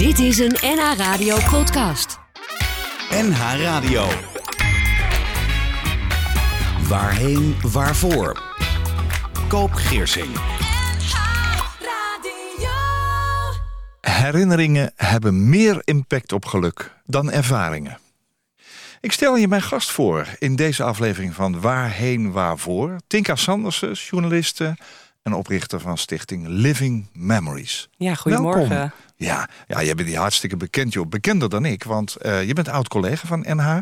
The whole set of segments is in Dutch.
Dit is een NH Radio podcast. NH Radio. Waarheen, waarvoor? Koop Geersing. Herinneringen hebben meer impact op geluk dan ervaringen. Ik stel je mijn gast voor in deze aflevering van Waarheen Waarvoor. Tinka Sandersen, journaliste en oprichter van stichting Living Memories. Ja, goedemorgen. Welkom. Ja, ja, jij bent hier hartstikke bekend, joh. Bekender dan ik, want uh, je bent oud-collega van NH.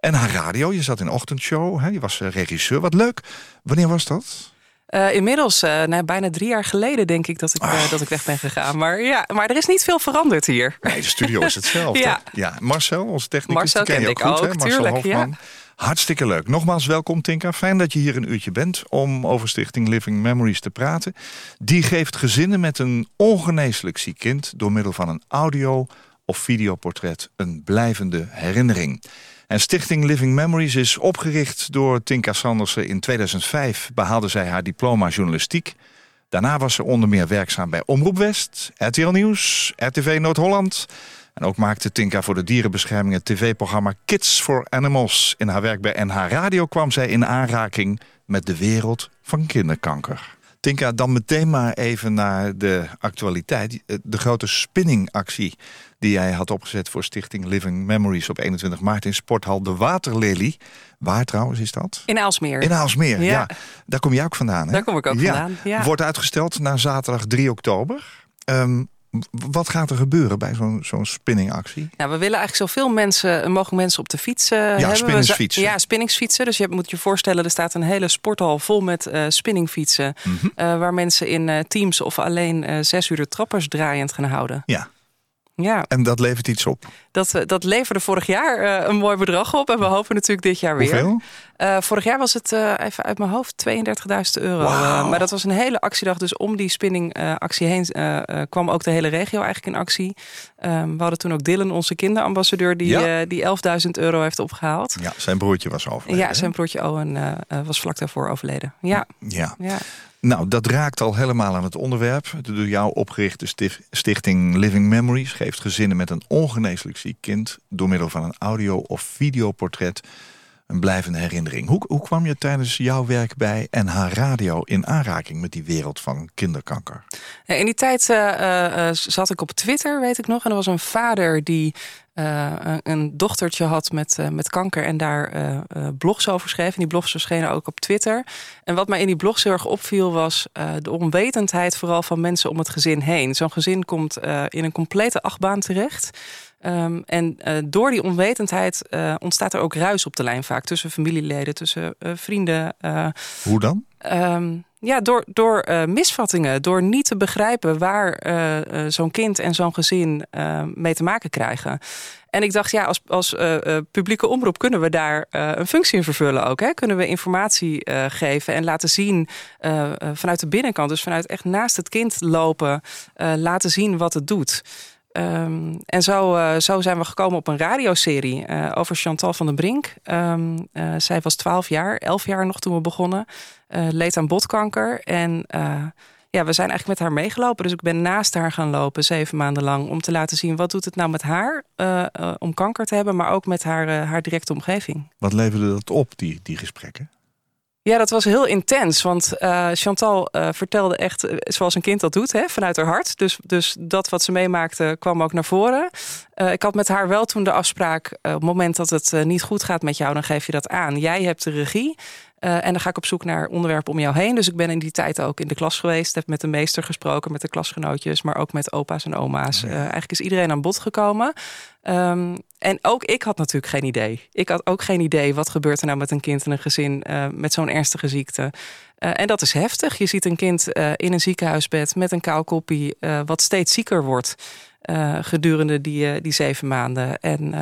NH Radio, je zat in ochtendshow, hè? je was uh, regisseur. Wat leuk. Wanneer was dat? Uh, inmiddels, uh, nou, bijna drie jaar geleden denk ik dat ik, uh, dat ik weg ben gegaan. Maar ja, maar er is niet veel veranderd hier. Nee, de studio is hetzelfde. ja. ja. Marcel, onze technicus, Marcel ken je ook, goed, ook hè? Marcel tuurlijk, Hofman. Ja. Hartstikke leuk. Nogmaals welkom Tinka. Fijn dat je hier een uurtje bent om over Stichting Living Memories te praten. Die geeft gezinnen met een ongeneeslijk ziek kind... door middel van een audio- of videoportret een blijvende herinnering. En Stichting Living Memories is opgericht door Tinka Sandersen. In 2005 behaalde zij haar diploma journalistiek. Daarna was ze onder meer werkzaam bij Omroep West, RTL Nieuws, RTV Noord-Holland... En ook maakte Tinka voor de dierenbescherming het tv-programma Kids for Animals. In haar werk bij NH Radio kwam zij in aanraking met de wereld van kinderkanker. Tinka, dan meteen maar even naar de actualiteit. De grote spinningactie die jij had opgezet voor Stichting Living Memories op 21 maart in Sporthal De Waterlelie. Waar trouwens is dat? In Aalsmeer. In Aalsmeer, ja. Ja. Daar kom jij ook vandaan, hè? Daar kom ik ook Ja. vandaan. Ja. Wordt uitgesteld naar zaterdag 3 oktober. W- wat gaat er gebeuren bij zo'n zo'n spinningactie? Nou, we willen eigenlijk zoveel mensen, mogelijk mensen op de fiets eh, hebben. We spinningsfietsen. Ja, spinningsfietsen. Dus je moet je voorstellen, er staat een hele sporthal vol met eh spinningfietsen. Mhm. eh, waar mensen in eh, teams of alleen eh, zes uur de trappers draaiend gaan houden. Ja, Ja, en dat levert iets op. dat, eh, dat leverde vorig jaar eh, een mooi bedrag op. En we hopen natuurlijk dit jaar weer. Hoeveel? Eh, vorig jaar was het, even uit mijn hoofd, 32.000 euro. Maar dat was een hele actiedag. Dus om die spinningactie heen kwam ook de hele regio eigenlijk in actie. Ehm, we hadden toen ook Dylan, onze kinderambassadeur, die, Ja. die 11.000 euro heeft opgehaald. Ja, zijn broertje was overleden. Ja, zijn broertje Owen was vlak daarvoor overleden. Ja, Ja. ja. Nou, dat raakt al helemaal aan het onderwerp. De door jou opgerichte stichting Living Memories geeft gezinnen met een ongeneeslijk ziek kind door middel van een audio- of videoportret een blijvende herinnering. Hoe, hoe kwam je tijdens jouw werk bij NH Radio in aanraking met die wereld van kinderkanker? In die tijd eh, eh, eh, zat ik op Twitter, weet ik nog. En er was een vader die eh, een- dochtertje had met, eh, met kanker en daar eh, blogs over schreef. En die blogs verschenen ook op Twitter. En wat mij in die blogs heel erg opviel was de onwetendheid vooral van mensen om het gezin heen. Zo'n gezin komt in een complete achtbaan terecht. Ehm, en door die onwetendheid ontstaat er ook ruis op de lijn vaak tussen familieleden, tussen vrienden. Hoe dan? Ehm, ja, door, door eh, misvattingen, door niet te begrijpen waar eh, eh, zo'n kind en zo'n gezin mee te maken krijgen. En ik dacht, ja, als, als publieke omroep kunnen we daar een functie in vervullen ook. Hè? Kunnen we informatie geven en laten zien vanuit de binnenkant, dus vanuit echt naast het kind lopen, laten zien wat het doet. Ehm, en zo, eh, zo zijn we gekomen op een radioserie eh, over Chantal van den Brink. Ehm, eh, zij was 12 jaar, 11 jaar nog toen we begonnen. leed aan botkanker. En ja, we zijn eigenlijk met haar meegelopen. Dus ik ben naast haar gaan lopen, zeven maanden lang. Om te laten zien wat doet het nou met haar om kanker te hebben. Maar ook met haar, haar directe omgeving. Wat leverde dat op, die, die gesprekken? Ja, dat was heel intens. Want eh, Chantal eh, vertelde echt eh, zoals een kind dat doet, hè, vanuit haar hart. Dus, dus dat wat ze meemaakte kwam ook naar voren. Ik had met haar wel toen de afspraak... op het moment dat het niet goed gaat met jou, dan geef je dat aan. Jij hebt de regie. En dan ga ik op zoek naar onderwerpen om jou heen. Dus ik ben in die tijd ook in de klas geweest. Heb met de meester gesproken, met de klasgenootjes. Maar ook met opa's en oma's. Eigenlijk is iedereen aan bod gekomen. Ehm, en ook ik had natuurlijk geen idee. Ik had ook geen idee wat gebeurt er nou met een kind en een gezin eh, met zo'n ernstige ziekte. Eh, en dat is heftig. Je ziet een kind eh, in een ziekenhuisbed met een kaalkoppie, eh, wat steeds zieker wordt gedurende die, die zeven maanden. En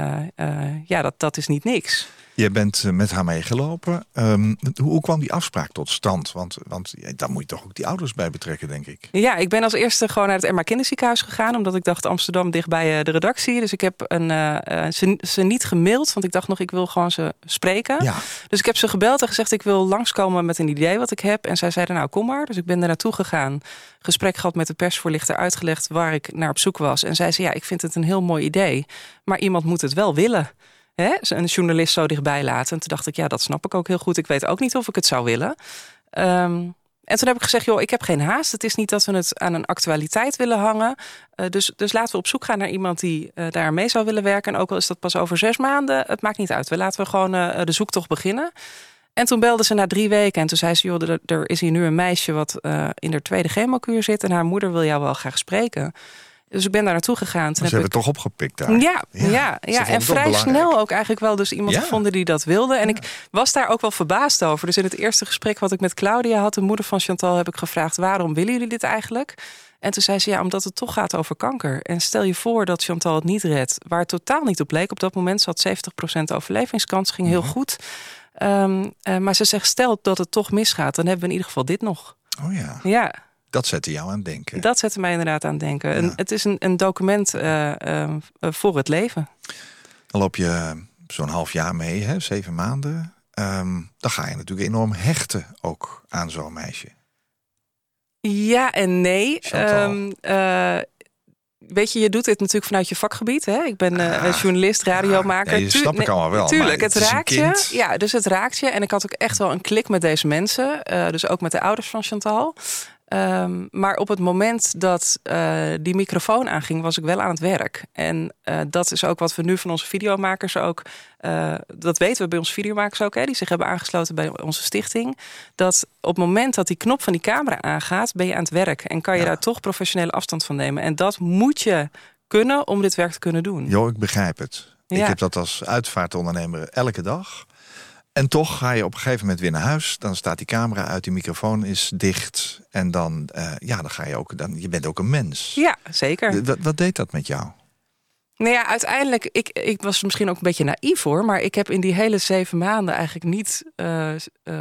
ja, dat, dat is niet niks. Je bent eh, met haar meegelopen. Um, hoe kwam die afspraak tot stand? Want, want daar moet je toch ook die ouders bij betrekken, denk ik. Ja, ik ben als eerste gewoon naar het Emma Kinderziekenhuis gegaan. Omdat ik dacht Amsterdam dichtbij uh, de redactie. Dus ik heb een, uh, ze, ze, niet gemaild. Want ik dacht nog, ik wil gewoon ze spreken. Ja. Dus ik heb ze gebeld en gezegd, ik wil langskomen met een idee wat ik heb. En zij zeiden, nou kom maar. Dus ik ben er naartoe gegaan. Gesprek gehad met de persvoorlichter, uitgelegd waar ik naar op zoek was. En zij zei, ja, ik vind het een heel mooi idee. Maar iemand moet het wel willen hè, een journalist zo dichtbij laten. En toen dacht ik, ja, dat snap ik ook heel goed. Ik weet ook niet of ik het zou willen. Um, en toen heb ik gezegd, joh, ik heb geen haast. Het is niet dat we het aan een actualiteit willen hangen. Uh, dus, dus laten we op zoek gaan naar iemand die uh, daar mee zou willen werken. En ook al is dat pas over zes maanden, het maakt niet uit. We laten we gewoon uh, de zoektocht beginnen. En toen belde ze na drie weken en toen zei ze, joh, er, er is hier nu een meisje wat in de tweede chemokuur zit. En haar moeder wil jou wel graag spreken. Dus ik ben daar naartoe gegaan. Toen ze hebben ik... toch opgepikt daar. Ja, ja, ja, ja. en vrij snel ook eigenlijk wel dus iemand gevonden die dat wilde. En ik was daar ook wel verbaasd over. Dus in het eerste gesprek wat ik met Claudia had, de moeder van Chantal, heb ik gevraagd: waarom willen jullie dit eigenlijk? En toen zei ze ja, omdat het toch gaat over kanker. En stel je voor dat Chantal het niet redt, waar het totaal niet op leek. Op dat moment zat 70% overlevingskans, ging heel goed. Um, uh, maar ze zegt, stel dat het toch misgaat, dan hebben we in ieder geval dit nog. Oh ja. Ja. Dat zette jou aan het denken. Dat zette mij inderdaad aan het denken. Ja. het is een, een document uh, uh, voor het leven. Dan loop je zo'n half jaar mee, hè, zeven maanden. Um, dan ga je natuurlijk enorm hechten ook aan zo'n meisje. Ja en nee. Um, uh, weet je, je doet dit natuurlijk vanuit je vakgebied. Hè? Ik ben uh, ah, journalist, radiomaker. Ja, snap ik allemaal wel. Tuurlijk, het, het raakt je. Ja, dus het raakt je. En ik had ook echt wel een klik met deze mensen. Uh, dus ook met de ouders van Chantal. Um, maar op het moment dat uh, die microfoon aanging, was ik wel aan het werk. En uh, dat is ook wat we nu van onze videomakers ook. Uh, dat weten we bij onze videomakers ook, hè, die zich hebben aangesloten bij onze stichting. Dat op het moment dat die knop van die camera aangaat, ben je aan het werk. En kan je ja. daar toch professionele afstand van nemen. En dat moet je kunnen om dit werk te kunnen doen. Jo, ik begrijp het. Ja. Ik heb dat als uitvaartondernemer elke dag. En toch ga je op een gegeven moment weer naar huis. Dan staat die camera uit, die microfoon is dicht. En dan, uh, ja, dan ga je ook, dan, je bent ook een mens. Ja, zeker. Wat, wat deed dat met jou? Nou ja, uiteindelijk, ik, ik was misschien ook een beetje naïef hoor. Maar ik heb in die hele zeven maanden eigenlijk niet uh, uh,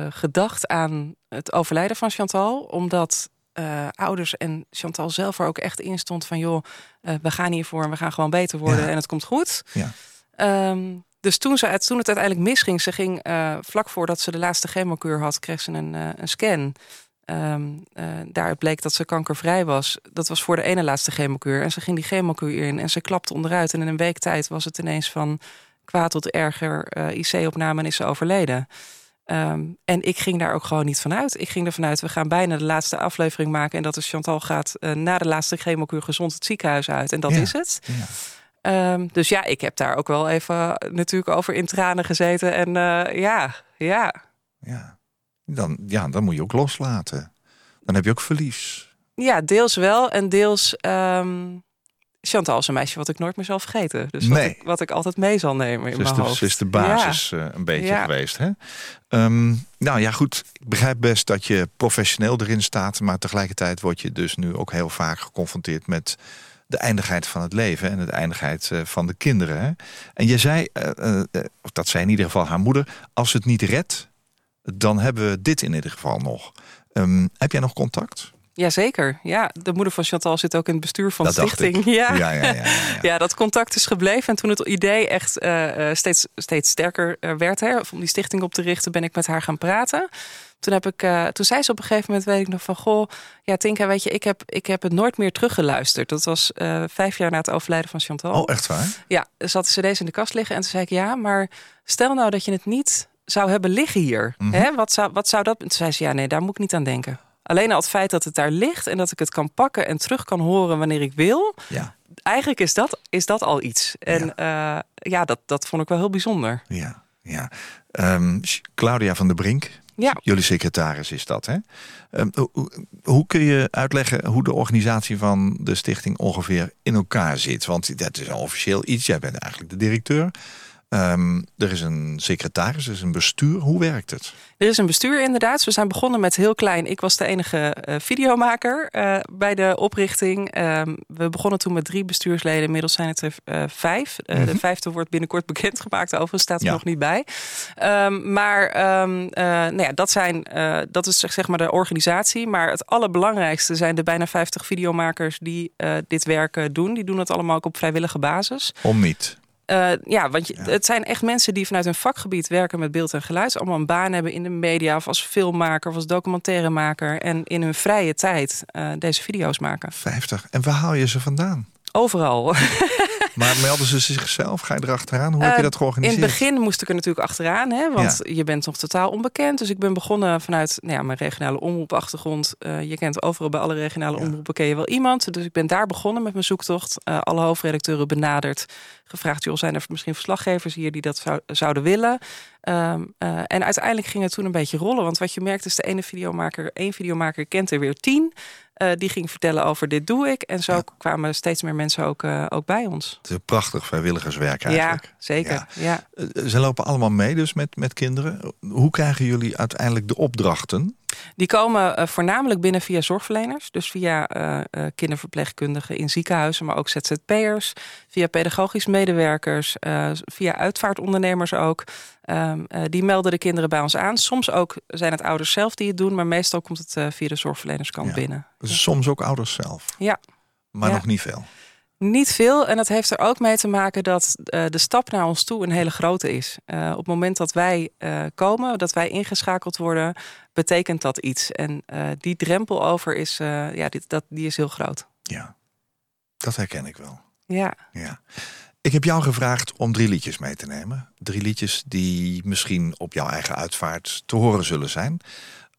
gedacht aan het overlijden van Chantal. Omdat uh, ouders en Chantal zelf er ook echt in stond van... joh, we gaan hiervoor en we gaan gewoon beter worden ja. en het komt goed. Ja. Um, dus toen, ze, toen het uiteindelijk misging, ze ging uh, vlak voordat ze de laatste chemokuur had, kreeg ze een, uh, een scan. Um, uh, daaruit bleek dat ze kankervrij was. Dat was voor de ene laatste chemokuur. En ze ging die chemokuur in en ze klapte onderuit. En in een week tijd was het ineens van kwaad tot erger IC-opname en is ze overleden. Um, en ik ging daar ook gewoon niet vanuit. Ik ging er vanuit, we gaan bijna de laatste aflevering maken. En dat is Chantal gaat na de laatste chemokuur gezond het ziekenhuis uit. En dat ja. is het. Ja. Um, dus ja, ik heb daar ook wel even natuurlijk over in tranen gezeten. En uh, ja, ja. Ja. Dan, ja, dan moet je ook loslaten. Dan heb je ook verlies. Ja, deels wel. En deels... Um, Chantal is een meisje wat ik nooit meer zal vergeten. Dus wat, nee. ik, wat ik altijd mee zal nemen in dus mijn de, hoofd. is de basis ja. uh, een beetje ja. geweest. Hè? Um, nou ja, goed. Ik begrijp best dat je professioneel erin staat. Maar tegelijkertijd word je dus nu ook heel vaak geconfronteerd met de eindigheid van het leven en de eindigheid uh, van de kinderen. Hè? En je zei, uh, of dat zei in ieder geval haar moeder, als het niet redt, dan hebben we dit in ieder geval nog. Um, heb jij nog contact? Jazeker, ja. De moeder van Chantal zit ook in het bestuur van dat de stichting. Ja. Ja, ja, ja, ja, ja, dat contact is gebleven. En toen het idee echt uh, steeds, steeds sterker werd, hè, om die stichting op te richten, ben ik met haar gaan praten. Toen, heb ik, uh, toen zei ze op een gegeven moment, weet ik nog van... goh, ja Tinka, weet je, ik heb, ik heb het nooit meer teruggeluisterd. Dat was uh, vijf jaar na het overlijden van Chantal. Oh, echt waar? Ja, zat de cd's in de kast liggen. En toen zei ik, ja, maar stel nou dat je het niet zou hebben liggen hier. Mhm. Mm -hmm. Hè? Wat, zou, wat zou dat... Toen zei ze, ja, nee, daar moet ik niet aan denken. Alleen al het feit dat het daar ligt en dat ik het kan pakken en terug kan horen wanneer ik wil. Ja. Eigenlijk is dat, is dat al iets. En ja, uh, ja dat, dat vond ik wel heel bijzonder. Ja, ja. Um, Claudia van der Brink, ja. Jullie secretaris is dat, hè? Um, hoe, hoe, kun je uitleggen hoe de organisatie van de stichting ongeveer in elkaar zit? Want dat is al officieel iets. Jij bent eigenlijk de directeur. Ehm, er is een secretaris, er is een bestuur. Hoe werkt het? Er is een bestuur inderdaad. We zijn begonnen met heel klein. Ik was de enige uh, videomaker uh, bij de oprichting. Uh, we begonnen toen met drie bestuursleden. Inmiddels zijn het er uh, vijf. Mm -hmm. De vijfde wordt binnenkort bekendgemaakt. Overigens staat er ja. nog niet bij. Um, maar nou ja, dat, zijn, dat is zeg maar de organisatie. Maar het allerbelangrijkste zijn de bijna 50 videomakers die dit werk doen. Die doen het allemaal ook op vrijwillige basis. Om niet. Uh, ja, want je, ja. het zijn echt mensen die vanuit hun vakgebied werken met beeld en geluid. Allemaal een baan hebben in de media of als filmmaker of als documentairemaker. En in hun vrije tijd uh, deze video's maken. 50. En waar haal je ze vandaan? Overal. Maar melden ze zichzelf? Ga je erachteraan? Hoe uh, heb je dat georganiseerd? In het begin moest ik er natuurlijk achteraan. Hè, want ja. je bent nog totaal onbekend. Dus ik ben begonnen vanuit nou ja, mijn regionale omroepachtergrond. Uh, je kent overal bij alle regionale ja. omroepen ken je wel iemand. Dus ik ben daar begonnen met mijn zoektocht. Uh, alle hoofdredacteuren benaderd. Gevraagd, joh, zijn er misschien verslaggevers hier die dat zou, zouden willen? Um, en uiteindelijk ging het toen een beetje rollen. Want wat je merkt is de ene videomaker, één videomaker kent er weer tien. Uh, die ging vertellen over dit doe ik. En zo ja. kwamen steeds meer mensen ook, uh, ook bij ons. Het is een prachtig vrijwilligerswerk eigenlijk. Ja, zeker. Ja. Ja. Uh, ze lopen allemaal mee dus met, met kinderen. Hoe krijgen jullie uiteindelijk de opdrachten? Die komen voornamelijk binnen via zorgverleners. Dus via kinderverpleegkundigen in ziekenhuizen, maar ook ZZP'ers. Via pedagogisch medewerkers, via uitvaartondernemers ook. Um, uh, die melden de kinderen bij ons aan. Soms ook zijn het ouders zelf die het doen, maar meestal komt het via de zorgverlenerskant ja. binnen. Dus ja. soms ook ouders zelf? Ja. Maar ja. nog niet veel? Niet veel. En dat heeft er ook mee te maken dat uh, de stap naar ons toe een hele grote is. op het moment dat wij komen, dat wij ingeschakeld worden, betekent dat iets. En die drempel over is, ja, dit, dat, die is heel groot. Ja, dat herken ik wel. Ja. ja. Ik heb jou gevraagd om drie liedjes mee te nemen. Drie liedjes die misschien op jouw eigen uitvaart te horen zullen zijn.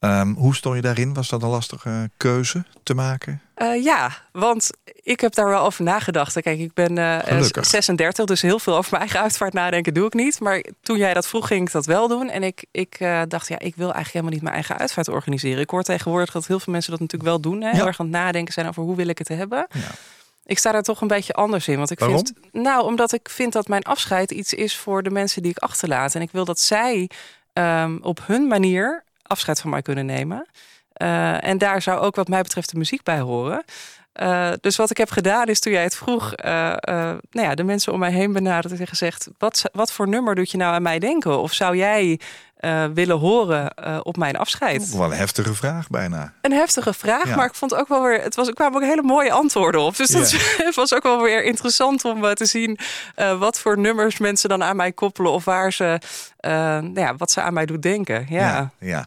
Um, hoe stond je daarin? Was dat een lastige keuze te maken? Uh, ja, want ik heb daar wel over nagedacht. Kijk, ik ben uh, 36, dus heel veel over mijn eigen uitvaart nadenken doe ik niet. Maar toen jij dat vroeg, ging ik dat wel doen. En ik, ik uh, dacht, ja, ik wil eigenlijk helemaal niet mijn eigen uitvaart organiseren. Ik hoor tegenwoordig dat heel veel mensen dat natuurlijk wel doen. Hè? Heel erg aan het nadenken zijn over hoe wil ik het hebben. Ja. Ik sta daar toch een beetje anders in. Want ik Waarom? vind. Nou, omdat ik vind dat mijn afscheid iets is voor de mensen die ik achterlaat. En ik wil dat zij um, op hun manier afscheid van mij kunnen nemen. Uh, en daar zou ook, wat mij betreft, de muziek bij horen. Uh, dus wat ik heb gedaan is toen jij het vroeg, uh, nou ja, de mensen om mij heen benaderd en gezegd: wat, wat voor nummer doet je nou aan mij denken? Of zou jij uh, willen horen uh, op mijn afscheid? Wel een heftige vraag bijna. Een heftige vraag, ja. maar ik vond ook wel weer, het was, er kwamen ook hele mooie antwoorden op. Dus dat ja. was ook wel weer interessant om uh, te zien wat voor nummers mensen dan aan mij koppelen of waar ze, nou ja, wat ze aan mij doet denken. Ja, ja. ja.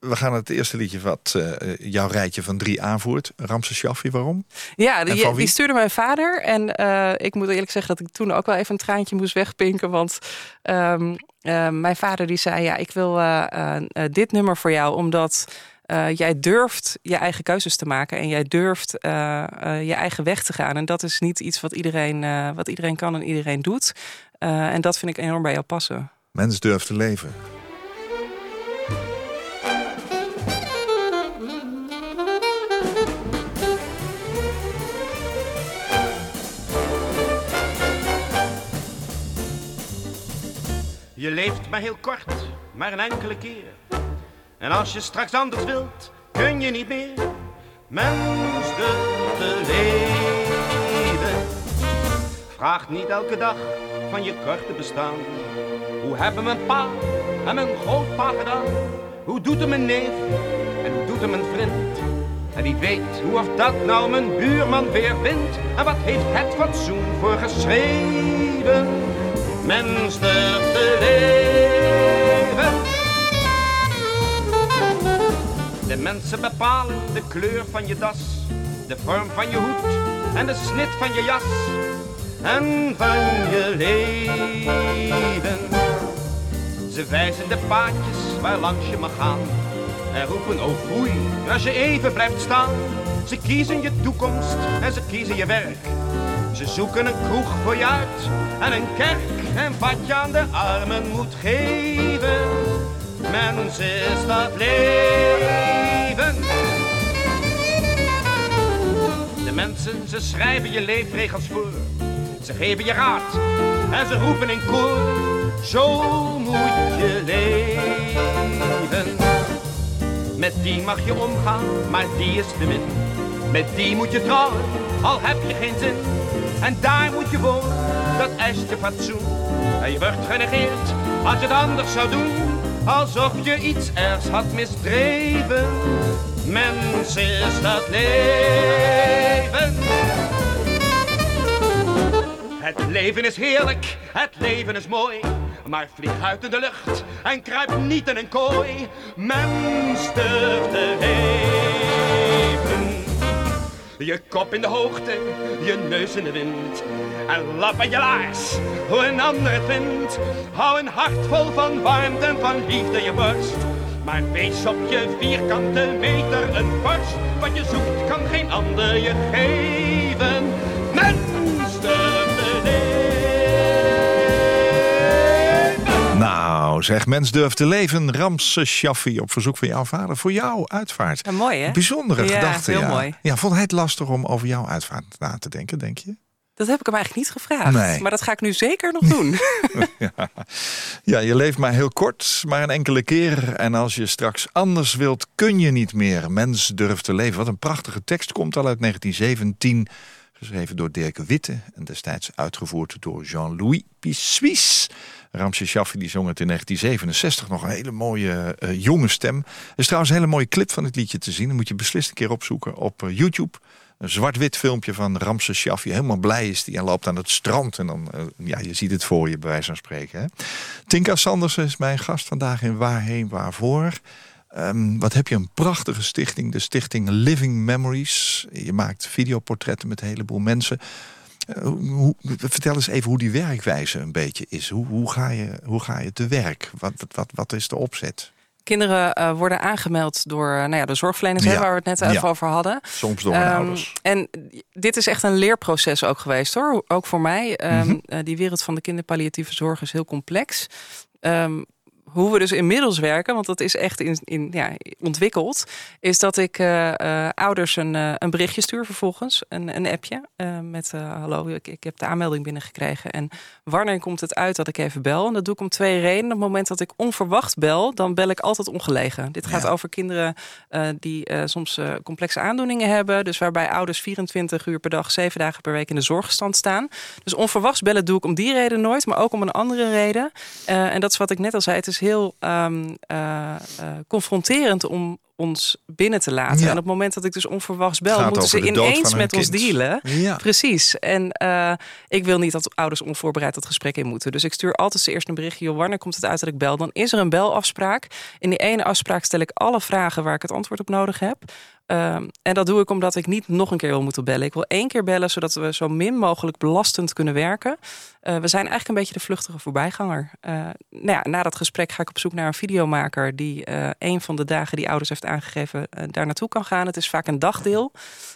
We gaan het eerste liedje wat jouw rijtje van drie aanvoert. Ramses Shaffi, waarom? Ja, die, die, stuurde mijn vader. En ik moet eerlijk zeggen dat ik toen ook wel even een traantje moest wegpinken. Want um, uh, mijn vader die zei, ja, ik wil dit nummer voor jou. Omdat jij durft je eigen keuzes te maken. En jij durft je eigen weg te gaan. En dat is niet iets wat iedereen, wat iedereen kan en iedereen doet. en dat vind ik enorm bij jou passen. Mens durft te leven. Je leeft maar heel kort, maar een enkele keer. En als je straks anders wilt, kun je niet meer. Mens te leven. Vraag niet elke dag van je korte bestaan. Hoe hebben mijn pa en mijn grootpa gedaan? Hoe doet hem een neef en hoe doet hem een vriend? En wie weet hoe of dat nou mijn buurman weer vindt? En wat heeft het fatsoen voor geschreven? Mens te leven. De mensen bepalen de kleur van je das, de vorm van je hoed en de snit van je jas en van je leven. Ze wijzen de paadjes waar langs je mag gaan en roepen oh foei als je even blijft staan. Ze kiezen je toekomst en ze kiezen je werk. Ze zoeken een kroeg voor je uit en een kerk en wat je aan de armen moet geven. Mens is dat leven. De mensen, ze schrijven je leefregels voor. Ze geven je raad en ze roepen in koor. Zo moet je leven. Met die mag je omgaan, maar die is te min. Met die moet je trouwen, al heb je geen zin. En daar moet je wonen, dat eist je fatsoen. En je wordt genegeerd als je het anders zou doen. Alsof je iets ergs had misdreven. Mens is dat leven. Het leven is heerlijk, het leven is mooi. Maar vlieg uit in de lucht en kruip niet in een kooi. Mens durft te leven. Je kop in de hoogte, je neus in de wind. En lap aan je laars, hoe een ander het vindt. Hou een hart vol van warmte en van liefde je borst. Maar wees op je vierkante meter een borst. Wat je zoekt kan geen ander je geven. Nou, zeg, mens durft te leven. Ramse Shaffi op verzoek van jouw vader voor jouw uitvaart. Ja, mooi hè? Bijzondere Ja, gedachte. heel ja. mooi. Ja, vond hij het lastig om over jouw uitvaart na te denken, denk je? Dat heb ik hem eigenlijk niet gevraagd. Nee. Maar dat ga ik nu zeker nog doen. Ja, je leeft maar heel kort, maar een enkele keer. En als je straks anders wilt, kun je niet meer. Mens durft te leven. Wat een prachtige tekst. Komt al uit 1917. Geschreven door Dirk Witte. En destijds uitgevoerd door Jean-Louis Pissuis. Ramses Shaffi die zong het in 1967. Nog een hele mooie eh, jonge stem. Er is trouwens een hele mooie clip van het liedje te zien. Dat moet je beslist een keer opzoeken op eh, YouTube. Een zwart-wit filmpje van Ramses Shaffi. Helemaal blij is die en loopt aan het strand. En dan, eh, ja, je ziet het voor je, bij wijze van spreken. Hè? Tinka Sanders is mijn gast vandaag in Waarheen Waarvoor. Ehm, wat heb je een prachtige stichting, de stichting Living Memories. Je maakt videoportretten met een heleboel mensen. Eh, hoe, vertel eens even hoe die werkwijze een beetje is. Hoe, hoe, ga, je, hoe ga je te werk? Wat, wat, wat is de opzet? Kinderen eh, worden aangemeld door eh, nou ja, de zorgverleners hè, waar we het net even Ja. over hadden. Soms door hun Ehm, ouders. En dit is echt een leerproces ook geweest hoor. Ook voor mij. Ehm, Mhm. eh, die wereld van de kinderpalliatieve zorg is heel complex. Ehm, hoe we dus inmiddels werken, want dat is echt in, in, ja, ontwikkeld, is dat ik eh, eh, ouders een, eh, een berichtje stuur vervolgens, een, een appje met hallo, ik, ik heb de aanmelding binnengekregen en wanneer komt het uit dat ik even bel? En dat doe ik om twee redenen. Op het moment dat ik onverwacht bel, dan bel ik altijd ongelegen. Dit gaat Ja. over kinderen die soms complexe aandoeningen hebben, dus waarbij ouders 24 uur per dag, 7 dagen per week in de zorgstand staan. Dus onverwachts bellen doe ik om die reden nooit, maar ook om een andere reden. En dat is wat ik net al zei. Het is heel ehm, eh, eh, confronterend om ons binnen te laten. Ja. En op het moment dat ik dus onverwachts bel, moeten ze ineens met ons dealen. Ja. Precies. En eh, ik wil niet dat ouders onvoorbereid dat gesprek in moeten. Dus ik stuur altijd eerst een berichtje. Joh, wanneer komt het uit dat ik bel? Dan is er een belafspraak. In die ene afspraak stel ik alle vragen waar ik het antwoord op nodig heb. Ehm, en dat doe ik omdat ik niet nog een keer wil moeten bellen. Ik wil één keer bellen, zodat we zo min mogelijk belastend kunnen werken. Eh, we zijn eigenlijk een beetje de vluchtige voorbijganger. Eh, nou ja, na dat gesprek ga ik op zoek naar een videomaker... die eh, een van de dagen die ouders heeft aangegeven daar naartoe kan gaan. Het is vaak een dagdeel.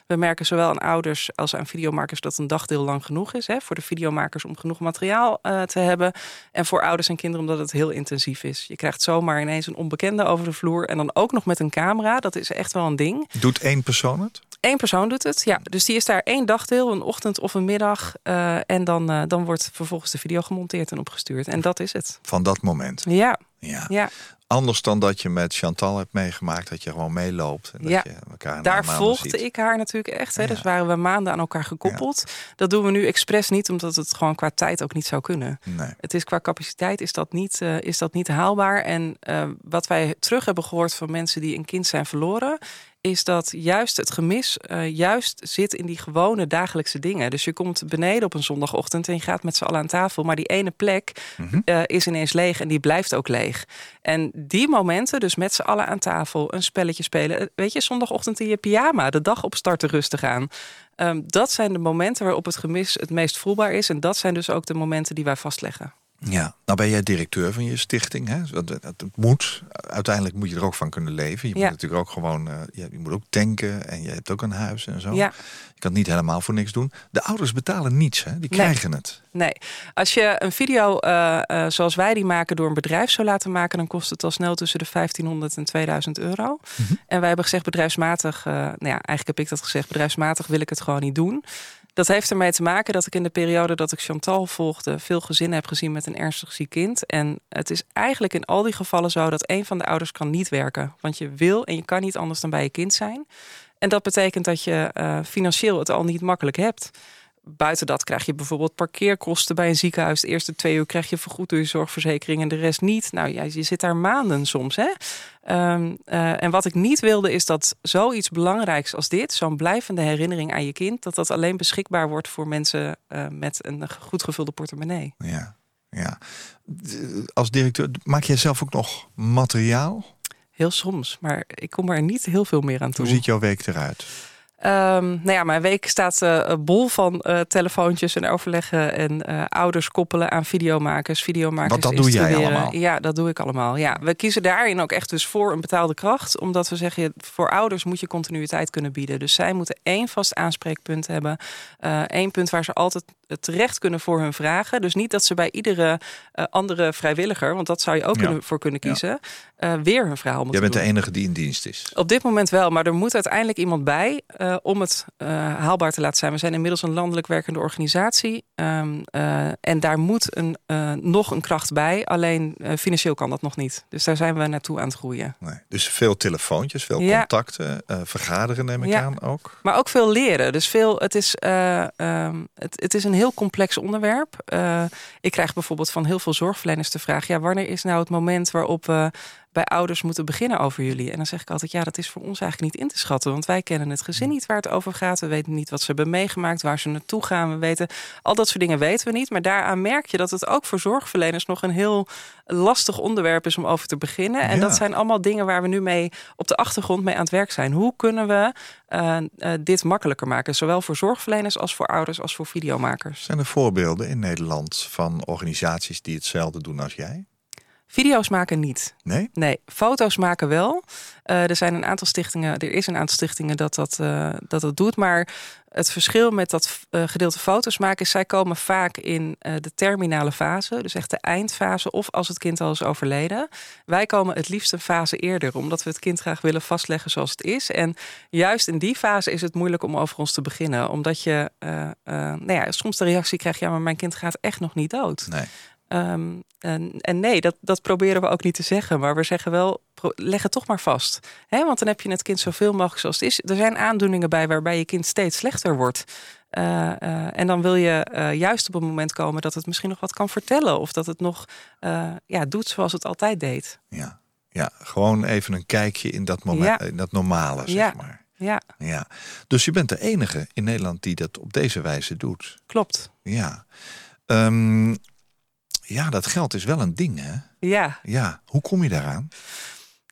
We merken zowel aan ouders als aan videomakers dat een dagdeel lang genoeg is. Hè, voor de videomakers om genoeg materiaal te hebben. En voor ouders en kinderen omdat het heel intensief is. Je krijgt zomaar ineens een onbekende over de vloer. En dan ook nog met een camera. Dat is echt wel een ding. Doet één persoon het? Eén persoon doet het, ja. Dus die is daar één dagdeel, een ochtend of een middag. eh, en dan, eh, dan wordt vervolgens de video gemonteerd en opgestuurd. En dat is het. Van dat moment. Ja, Ja. ja. Anders dan dat je met Chantal hebt meegemaakt. Dat je gewoon meeloopt. En dat Ja. je elkaar Daar volgde ziet. ik haar natuurlijk echt. Hè. Ja. Dus waren we maanden aan elkaar gekoppeld. Dat doen we nu expres niet, omdat het gewoon qua tijd ook niet zou kunnen. Nee. Het is qua capaciteit is dat niet, eh, is dat niet haalbaar. En wat wij terug hebben gehoord van mensen die een kind zijn verloren, is dat juist het gemis eh, juist zit in die gewone dagelijkse dingen. Dus je komt beneden op een zondagochtend en je gaat met z'n allen aan tafel, maar die ene plek Mhm. eh, is ineens leeg en die blijft ook leeg. En die momenten, dus met z'n allen aan tafel, een spelletje spelen, eh, weet je, zondagochtend in je pyjama, de dag opstarten rustig aan. Ehm, dat zijn de momenten waarop het gemis het meest voelbaar is. En dat zijn dus ook de momenten die wij vastleggen. Ja, nou ben jij directeur van je stichting. Hè? Want Het, het moet, uiteindelijk moet je er ook van kunnen leven. Je Ja. moet natuurlijk ook gewoon, eh, je, je moet ook tanken en je hebt ook een huis en zo. Ja. Je kan het niet helemaal voor niks doen. De ouders betalen niets, hè? die krijgen het. Nee, als je een video eh, eh, zoals wij die maken door een bedrijf zou laten maken, dan kost het al snel tussen de 1500 en 2000 euro. En wij hebben gezegd bedrijfsmatig, nou ja, eigenlijk heb ik dat gezegd, bedrijfsmatig wil ik het gewoon niet doen. Dat heeft ermee te maken dat ik in de periode dat ik Chantal volgde... veel gezinnen heb gezien met een ernstig ziek kind. En het is eigenlijk in al die gevallen zo dat een van de ouders kan niet werken. Want je wil en je kan niet anders dan bij je kind zijn. En dat betekent dat je uh, financieel het al niet makkelijk hebt buiten dat krijg je bijvoorbeeld parkeerkosten bij een ziekenhuis. De eerste twee uur krijg je vergoed door je zorgverzekering en de rest niet. Nou ja, je zit daar maanden soms. Hè? Um, uh, en wat ik niet wilde is dat zoiets belangrijks als dit, zo'n blijvende herinnering aan je kind, dat dat alleen beschikbaar wordt voor mensen uh, met een goed gevulde portemonnee. Ja, ja. Als directeur maak jij zelf ook nog materiaal? Heel soms, maar ik kom er niet heel veel meer aan toe. Hoe ziet jouw week eruit? Um, nou ja, mijn week staat uh, bol van uh, telefoontjes en overleggen en uh, ouders koppelen aan videomakers, videomakers. Want dat doe jij allemaal? Ja, dat doe ik allemaal. Ja, we kiezen daarin ook echt dus voor een betaalde kracht, omdat we zeggen voor ouders moet je continuïteit kunnen bieden. Dus zij moeten één vast aanspreekpunt hebben, één punt waar ze altijd terecht kunnen voor hun vragen. Dus niet dat ze bij iedere andere vrijwilliger, want dat zou je ook ja. kunnen, voor kunnen kiezen, ja. weer hun verhaal moeten Jij bent doen. de enige die in dienst is. Op dit moment wel, maar er moet uiteindelijk iemand bij uh, om het uh, haalbaar te laten zijn. We zijn inmiddels een landelijk werkende organisatie. Um, uh, en daar moet een, nog een kracht bij. Alleen financieel kan dat nog niet. Dus daar zijn we naartoe aan het groeien. Nee, dus veel telefoontjes, veel ja. contacten. vergaderen neem ik ja. aan ook. Maar ook veel leren. Dus veel, het, is, um, het, het, is een heel complex onderwerp. ik krijg bijvoorbeeld van heel veel zorgverleners de vraag... ja, wanneer is nou het moment waarop we bij ouders moeten beginnen over jullie. En dan zeg ik altijd, ja, dat is voor ons eigenlijk niet in te schatten. Want wij kennen het gezin niet waar het over gaat. We weten niet wat ze hebben meegemaakt, waar ze naartoe gaan. We weten, al dat soort dingen weten we niet. Maar daaraan merk je dat het ook voor zorgverleners nog een heel lastig onderwerp is om over te beginnen. En ja. dat zijn allemaal dingen waar we nu mee op de achtergrond mee aan het werk zijn. Hoe kunnen we uh, uh, dit makkelijker maken? Zowel voor zorgverleners als voor ouders als voor videomakers. Zijn er voorbeelden in Nederland van organisaties die hetzelfde doen als jij? Video's maken niet. Nee? Nee, foto's maken wel. Uh, er zijn een aantal stichtingen, er is een aantal stichtingen dat dat, uh, dat, dat doet. Maar het verschil met dat uh, gedeelte foto's maken is, zij komen vaak in de terminale fase. Dus echt de eindfase of als het kind al is overleden. Wij komen het liefst een fase eerder, omdat we het kind graag willen vastleggen zoals het is. En juist in die fase is het moeilijk om over ons te beginnen. Omdat je nou ja, soms de reactie krijgt, ja maar mijn kind gaat echt nog niet dood. Nee. Um, en, en, nee, dat, dat proberen we ook niet te zeggen. Maar we zeggen wel, leg het toch maar vast. He, want dan heb je het kind zoveel mogelijk zoals het is. Er zijn aandoeningen bij waarbij je kind steeds slechter wordt. Uh, uh, en dan wil je uh, juist op een moment komen dat het misschien nog wat kan vertellen. Of dat het nog ja, doet zoals het altijd deed. Ja. ja, gewoon even een kijkje in dat, moment, ja. in dat normale, zeg ja. maar. Ja. ja. Dus je bent de enige in Nederland die dat op deze wijze doet. Klopt. Ja. Um, ja, dat geld is wel een ding, hè? Ja. Ja, hoe kom je daaraan?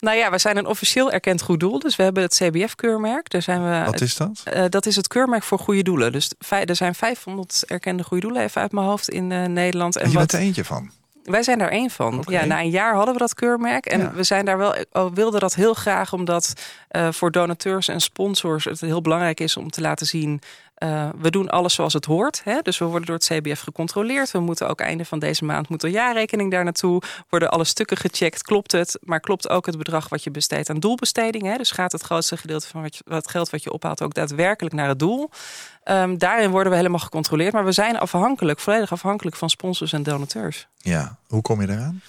Nou ja, we zijn een officieel erkend goed doel. Dus we hebben het CBF-keurmerk. Daar zijn we. Wat is dat? Uh, dat is het keurmerk voor goede doelen. Dus er zijn 500 erkende goede doelen, even uit mijn hoofd in uh, Nederland. En, en je wat... bent er eentje van? Wij zijn daar één van. Okay. Ja, na een jaar hadden we dat keurmerk. En Ja. we zijn daar wel, oh, wilden dat heel graag, omdat eh, voor donateurs en sponsors het heel belangrijk is om te laten zien. Eh, we doen alles zoals het hoort. Hè? Dus we worden door het CBF gecontroleerd. We moeten ook einde van deze maand moet er jaarrekening daar naartoe. Worden alle stukken gecheckt. Klopt het? Maar klopt ook het bedrag wat je besteedt aan doelbesteding? Hè? Dus gaat het grootste gedeelte van wat, wat geld wat je ophaalt ook daadwerkelijk naar het doel? Ehm, daarin worden we helemaal gecontroleerd. Maar we zijn afhankelijk, volledig afhankelijk van sponsors en donateurs. Ja, hoe kom je daaraan?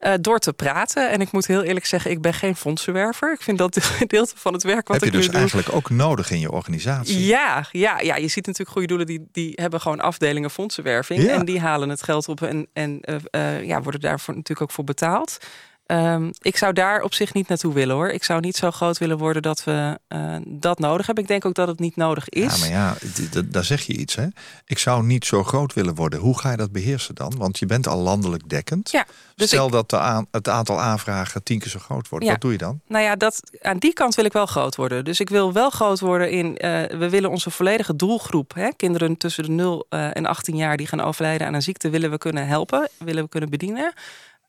Uh, door te praten. En ik moet heel eerlijk zeggen, ik ben geen fondsenwerver. Ik vind dat een gedeelte van het werk wat Heb je ik dus nu doe. eigenlijk ook nodig in je organisatie? Ja, ja, ja, je ziet natuurlijk goede doelen die, die hebben gewoon afdelingen fondsenwerving. Ja. En die halen het geld op en, en uh, uh, ja, worden daarvoor natuurlijk ook voor betaald. Um, ik zou daar op zich niet naartoe willen hoor. Ik zou niet zo groot willen worden dat we uh, dat nodig hebben. Ik denk ook dat het niet nodig is. Ja, maar ja, daar zeg je iets hè. Ik zou niet zo groot willen worden. Hoe ga je dat beheersen dan? Want je bent al landelijk dekkend. Ja, dus Stel ik, dat de aan, het aantal aanvragen tien keer zo groot wordt. Ja. Wat doe je dan? Nou ja, dat, aan die kant wil ik wel groot worden. Dus ik wil wel groot worden in... Uh, we willen onze volledige doelgroep... Hè, kinderen tussen de 0 uh, en 18 jaar die gaan overlijden aan een ziekte... willen we kunnen helpen, willen we kunnen bedienen...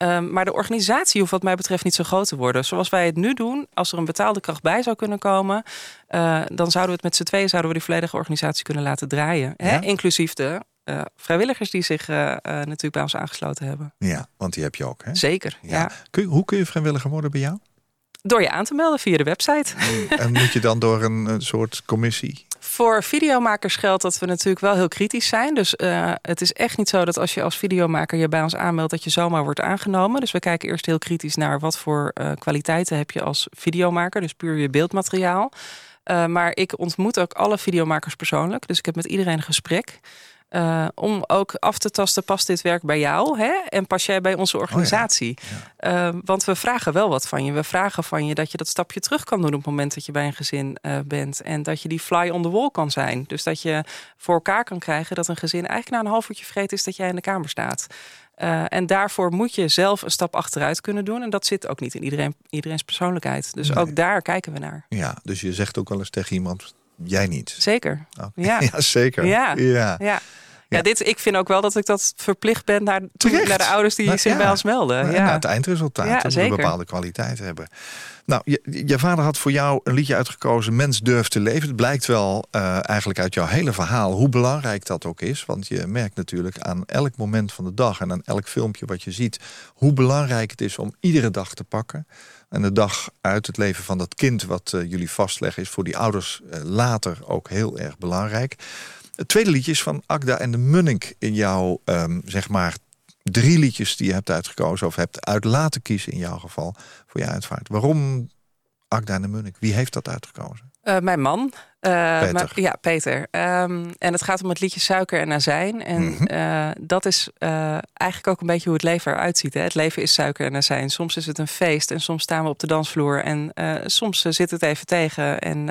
Um, maar de organisatie hoeft wat mij betreft niet zo groot te worden. Zoals wij het nu doen, als er een betaalde kracht bij zou kunnen komen... Uh, dan zouden we het met z'n tweeën zouden we die volledige organisatie kunnen laten draaien. Ja? Hè? Inclusief de uh, vrijwilligers die zich uh, natuurlijk bij ons aangesloten hebben. Ja, want die heb je ook, hè? Zeker, ja. ja. Kun je, hoe kun je vrijwilliger worden bij jou? Door je aan te melden via de website. En moet je dan door een soort commissie? Voor videomakers geldt dat we natuurlijk wel heel kritisch zijn. Dus uh, het is echt niet zo dat als je als videomaker je bij ons aanmeldt... dat je zomaar wordt aangenomen. Dus we kijken eerst heel kritisch naar wat voor uh, kwaliteiten heb je als videomaker. Dus puur je beeldmateriaal. Uh, maar ik ontmoet ook alle videomakers persoonlijk. Dus ik heb met iedereen een gesprek. Uh, om ook af te tasten, past dit werk bij jou? Hè? En pas jij bij onze organisatie? Oh ja. Ja. Uh, want we vragen wel wat van je. We vragen van je dat je dat stapje terug kan doen op het moment dat je bij een gezin uh, bent. En dat je die fly on the wall kan zijn. Dus dat je voor elkaar kan krijgen dat een gezin eigenlijk na een half uurtje vergeten is dat jij in de kamer staat. Uh, en daarvoor moet je zelf een stap achteruit kunnen doen. En dat zit ook niet in iedereen, iedereen's persoonlijkheid. Dus nee. ook daar kijken we naar. Ja, dus je zegt ook wel eens tegen iemand: jij niet. Zeker. Oh. Ja. ja, zeker. Ja. ja. ja. Ja, dit, ik vind ook wel dat ik dat verplicht ben naar, naar de ouders die zich ja. bij ons melden. Ja. Het eindresultaat. Dat we een bepaalde kwaliteit hebben. Nou, je, je, vader had voor jou een liedje uitgekozen, Mens durft te leven. Het blijkt wel uh, eigenlijk uit jouw hele verhaal hoe belangrijk dat ook is. Want je merkt natuurlijk aan elk moment van de dag en aan elk filmpje wat je ziet... hoe belangrijk het is om iedere dag te pakken. En de dag uit het leven van dat kind wat uh, jullie vastleggen... is voor die ouders uh, later ook heel erg belangrijk. Het tweede liedje is van Agda en de Munnik in jouw, um, zeg maar, drie liedjes die je hebt uitgekozen... of hebt uit laten kiezen in jouw geval voor je uitvaart. Waarom Agda en de Munnik? Wie heeft dat uitgekozen? Uh, mijn man. Uh, Peter. Maar, ja, Peter. Um, en het gaat om het liedje Suiker en Azijn. En mm -hmm. uh, dat is eigenlijk ook een beetje hoe het leven eruit ziet. Hè? Het leven is suiker en azijn. Soms is het een feest en soms staan we op de dansvloer. En soms zit het even tegen. En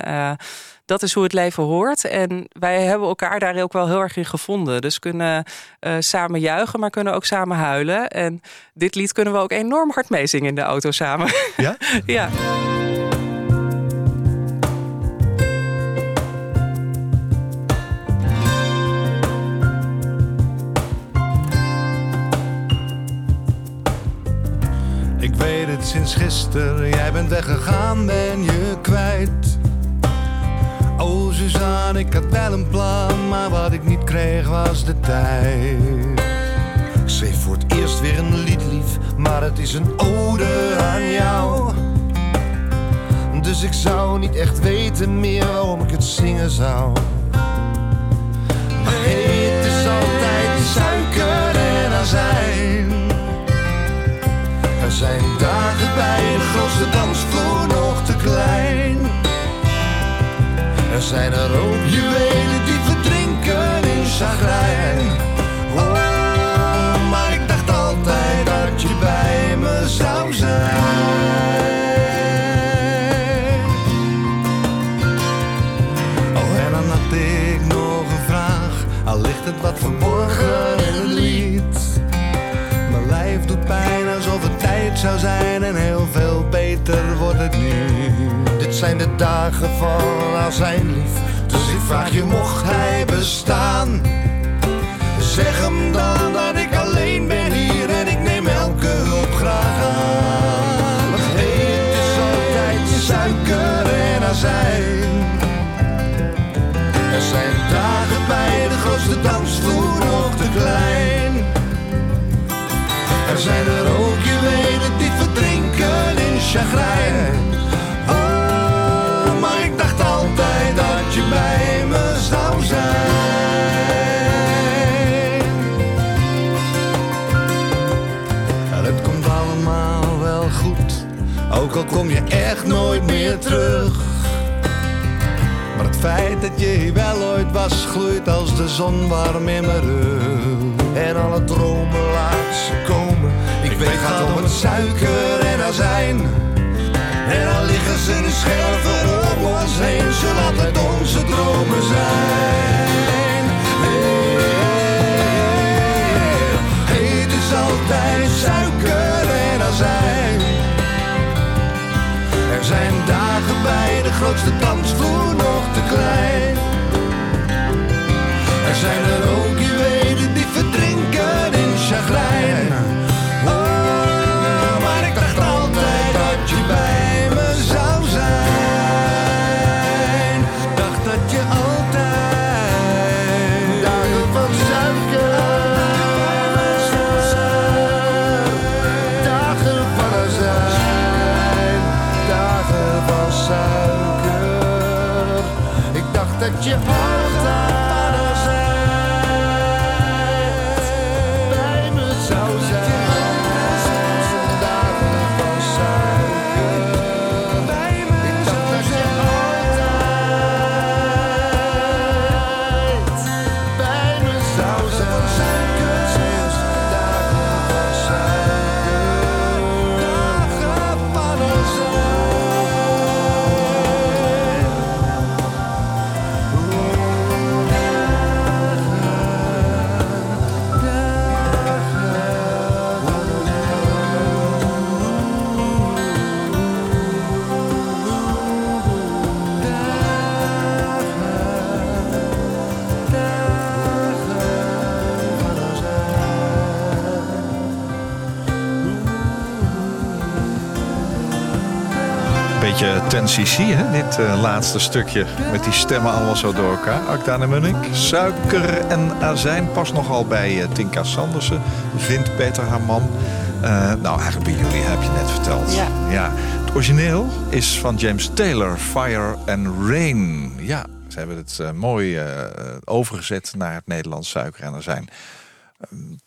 dat is hoe het leven hoort. En wij hebben elkaar daar ook wel heel erg in gevonden. Dus kunnen uh, samen juichen, maar kunnen ook samen huilen. En dit lied kunnen we ook enorm hard meezingen in de auto samen. Ja? ja. Ik weet het sinds gisteren, jij bent weggegaan, ben je kwijt. Oh Suzanne, ik had wel een plan, maar wat ik niet kreeg was de tijd. Ik schreef voor het eerst weer een lied lief, maar het is een ode aan jou. Dus ik zou niet echt weten meer waarom ik het zingen zou. Maar het is altijd suiker en azijn. Er zijn Zijn er ook juwelen die verdrinken in chagrijn. Oh, maar ik dacht altijd dat je bij me zou zijn. Oh, en dan had ik nog een vraag, al ligt het wat verborgen in het lied. Mijn lijf doet pijn alsof het tijd zou zijn dagen van zijn lief. Dus ik vraag je, mocht hij bestaan? Zeg hem dan dat ik alleen ben hier en ik neem elke hulp graag aan. Het is altijd suiker en azijn. Er zijn dagen bij de grootste dansvloer nog te klein. Er zijn er ook juwelen die verdrinken in chagrijn. Ook al kom je echt nooit meer terug. Maar het feit dat je hier wel ooit was, gloeit als de zon warm in mijn rug. En alle dromen laat ze komen. Ik weet, het gaat om het suiker en azijn. En dan liggen ze de scherven om ons heen, zullen altijd onze dromen zijn. Hey, hey, hey, het is altijd suiker en azijn. Grootste dansvloer nog te klein. Er zijn er ook Beetje 10cc, hè? Dit eh, laatste stukje. Met die stemmen allemaal zo door elkaar. Akda en Munnik. Suiker en azijn past nogal bij eh, Tinka Sandersen. Vindt Peter haar man. Eh, nou, eigenlijk bij jullie heb je net verteld. Ja. Het origineel is van James Taylor. Fire and Rain. Ja, ze hebben het mooi overgezet naar het Nederlands suiker en azijn.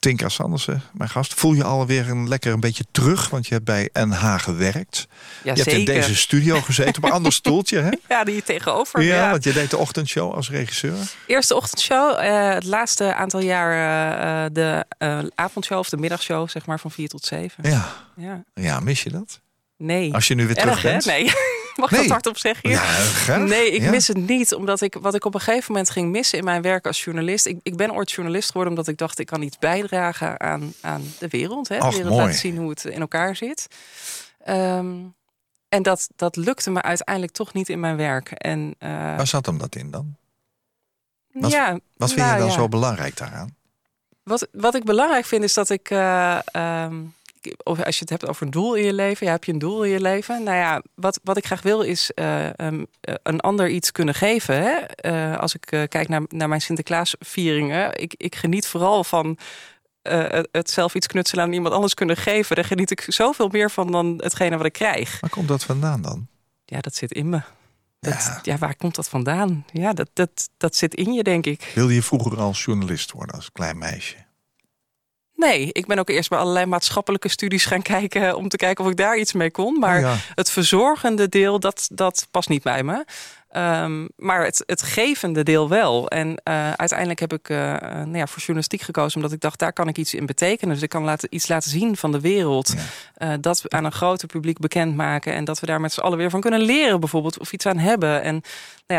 Tinka Sandersen, mijn gast. Voel je alweer een lekker een beetje terug? Want je hebt bij NH gewerkt. Ja, je hebt in deze studio gezeten op een ander stoeltje, hè? Ja, die tegenover. Ja, ja. want je deed de ochtendshow als regisseur. Eerste ochtendshow. eh, het laatste aantal jaar eh, eh, de eh, avondshow of de middagshow, zeg maar, van 4 tot 7. Ja, Ja. ja mis je dat? Nee. Als je nu weer terug Erg, hè? bent? Nee. Mag ik Nee. dat hardop zeggen hier? Ja, graag. Nee, ik Ja. mis het niet. Omdat ik wat ik op een gegeven moment ging missen in mijn werk als journalist. Ik, ik ben ooit journalist geworden omdat ik dacht ik kan iets bijdragen aan, aan de wereld. Hè? De wereld mooi. laten zien hoe het in elkaar zit. Ehm, en dat, dat lukte me uiteindelijk toch niet in mijn werk. En, eh, Waar zat hem dat in dan? wat- ja, Wat vind nou je dan ja. zo belangrijk daaraan? Wat, wat ik belangrijk vind is dat ik. eh, ehm, of als je het hebt over een doel in je leven, ja, heb je een doel in je leven? Nou ja, wat, wat ik graag wil is eh, ehm, eh, een ander iets kunnen geven. Hè? Eh, als ik kijk naar, naar mijn Sinterklaasvieringen, ik, ik geniet vooral van het- het zelf iets knutselen aan iemand anders kunnen geven. Daar geniet ik zoveel meer van dan hetgene wat ik krijg. Waar komt dat vandaan dan? Ja, dat zit in me. Dat, Ja. ja. waar komt dat vandaan? Ja, dat, dat, dat zit in je, denk ik. Wilde je vroeger als journalist worden, als klein meisje? Nee, ik ben ook eerst bij allerlei maatschappelijke studies gaan kijken om te kijken of ik daar iets mee kon. Maar Oh ja. het verzorgende deel, dat, dat past niet bij me. Ehm, maar het, het gevende deel wel. En eh, uiteindelijk heb ik eh, eh, nou ja, voor journalistiek gekozen, omdat ik dacht, daar kan ik iets in betekenen. Dus ik kan laten, iets laten zien van de wereld. Dat we aan een groter publiek bekendmaken. En dat we daar met z'n allen weer van kunnen leren, bijvoorbeeld, of iets aan hebben. En nou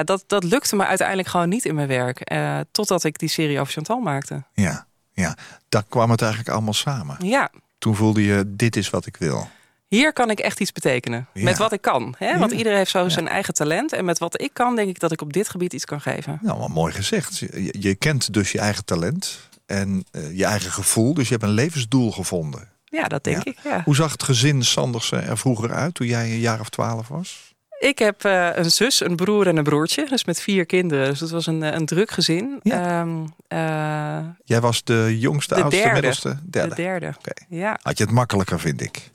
ja, dat, dat lukte me uiteindelijk gewoon niet in mijn werk. totdat ik die serie over Chantal maakte. Ja, ja. Daar kwam het eigenlijk allemaal samen. Ja, Toen voelde je, dit is wat ik wil. hier kan ik echt iets betekenen. Ja. Met wat ik kan. Hè? Want Ja. iedereen heeft zo zijn eigen talent. En met wat ik kan, denk ik dat ik op dit gebied iets kan geven. Nou, wel mooi gezegd. Je, je kent dus je eigen talent en eh, je eigen gevoel. Dus je hebt een levensdoel gevonden. Ja, dat denk ik. Hoe zag het gezin Sandersen er vroeger uit toen jij een jaar of twaalf was? Ik heb eh, een zus, een broer en een broertje. Dus met vier kinderen. Dus het was een, eh, een druk gezin. Ja. Ehm, eh, Jij was de jongste, De oudste, derde. middelste? Derde. De derde. Ja. Had je het makkelijker, vind ik.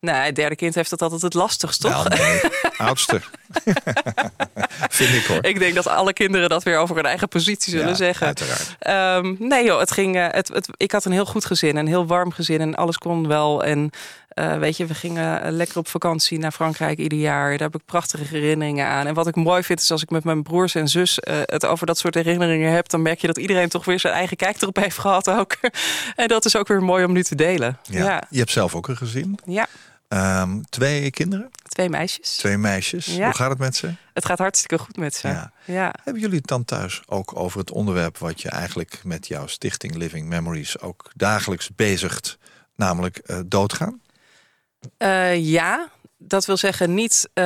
Nou, het derde kind heeft het altijd het lastigst, toch? Wel, nee. oudste. vind ik hoor. Ik denk dat alle kinderen dat weer over hun eigen positie zullen Ja, zeggen. Uiteraard. Ehm, nee joh, het ging, eh, het, het, ik had een heel goed gezin, een heel warm gezin en alles kon wel. En eh, weet je, we gingen eh, lekker op vakantie naar Frankrijk ieder jaar. Daar heb ik prachtige herinneringen aan. En wat ik mooi vind is als ik met mijn broers en zus eh, het over dat soort herinneringen heb, dan merk je dat iedereen toch weer zijn eigen kijk erop heeft gehad ook. en dat is ook weer mooi om nu te delen. Ja. Ja, Je hebt zelf ook een gezin. ja. Ehm, twee kinderen, twee meisjes. twee meisjes. Ja. Hoe gaat het met ze? Het gaat hartstikke goed met ze. Ja. ja. Hebben jullie het dan thuis ook over het onderwerp wat je eigenlijk met jouw stichting Living Memories ook dagelijks bezigt, namelijk eh, doodgaan? Eh, ja, dat wil zeggen niet. eh,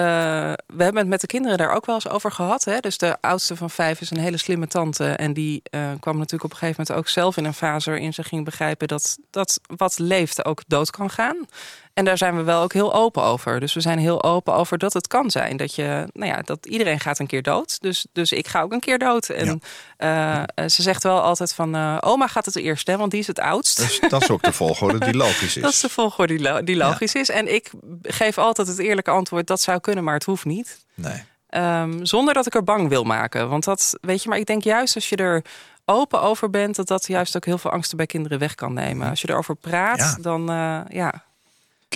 we hebben het met de kinderen daar ook wel eens over gehad. Hè? Dus de oudste van vijf is een hele slimme tante. En die kwam natuurlijk op een gegeven moment ook zelf in een fase waarin ze ging begrijpen dat, dat wat leeft ook dood kan gaan. En daar zijn we wel ook heel open over. Dus we zijn heel open over dat het kan zijn. Dat je, nou ja, dat iedereen gaat een keer dood. Dus, dus ik ga ook een keer dood. En eh, eh, ze zegt wel altijd van eh, oma gaat het eerst, hè, want die is het oudst. Dus dat is ook de volgorde die logisch is. Dat is de volgorde die, lo- die logisch is. En ik geef altijd het eerlijke antwoord: dat zou kunnen, maar het hoeft niet. Nee. Ehm, zonder dat ik er bang wil maken. Want dat, weet je, maar ik denk juist als je er open over bent, dat dat juist ook heel veel angsten bij kinderen weg kan nemen. Als je erover praat, Ja. dan ja.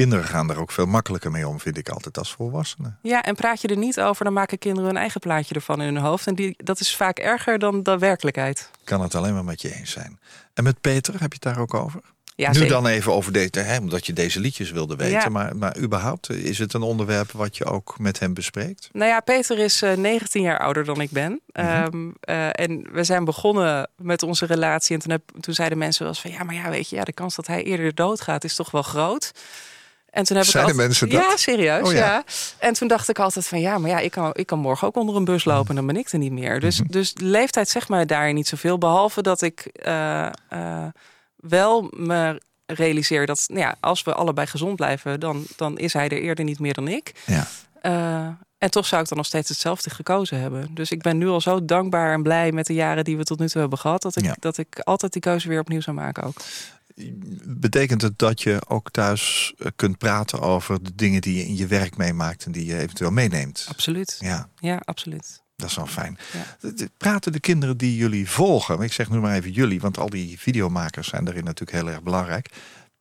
Kinderen gaan er ook veel makkelijker mee om, vind ik altijd, als volwassenen. Ja, en praat je er niet over, dan maken kinderen hun eigen plaatje ervan in hun hoofd. En die, dat is vaak erger dan de werkelijkheid. Kan het alleen maar met je eens zijn. En met Peter, heb je het daar ook over? Ja, nu zeker. dan even over deze, hè, omdat je deze liedjes wilde weten. Ja. Maar, maar überhaupt, is het een onderwerp wat je ook met hem bespreekt? Nou ja, Peter is eh, 19 jaar ouder dan ik ben. Mhm. Ehm, eh, en we zijn begonnen met onze relatie. En toen, heb, toen zeiden mensen wel eens van... ja, maar ja, weet je, ja, de kans dat hij eerder doodgaat is toch wel groot. En toen heb ik Zeiden altijd- mensen dat? Ja, serieus, Oh ja. ja. En toen dacht ik altijd van... ja, maar ja, ik kan, ik kan morgen ook onder een bus lopen... en dan ben ik er niet meer. Dus, Mhm. dus leeftijd zegt mij daar niet zoveel. Behalve dat ik eh, eh, wel me realiseer dat... Nou ja, als we allebei gezond blijven... dan, dan is hij er eerder niet meer dan ik. Ja. Eh, en toch zou ik dan nog steeds hetzelfde gekozen hebben. Dus ik ben nu al zo dankbaar en blij met de jaren die we tot nu toe hebben gehad. Dat ik, Ja. dat ik altijd die keuze weer opnieuw zou maken ook. Betekent het dat je ook thuis eh, kunt praten over de dingen die je in je werk meemaakt en die je eventueel meeneemt? Absoluut. Ja, Ja, absoluut. dat is wel fijn. Ja. Praten de kinderen die jullie volgen, ik zeg nu maar even jullie, want al die videomakers zijn daarin natuurlijk heel erg belangrijk.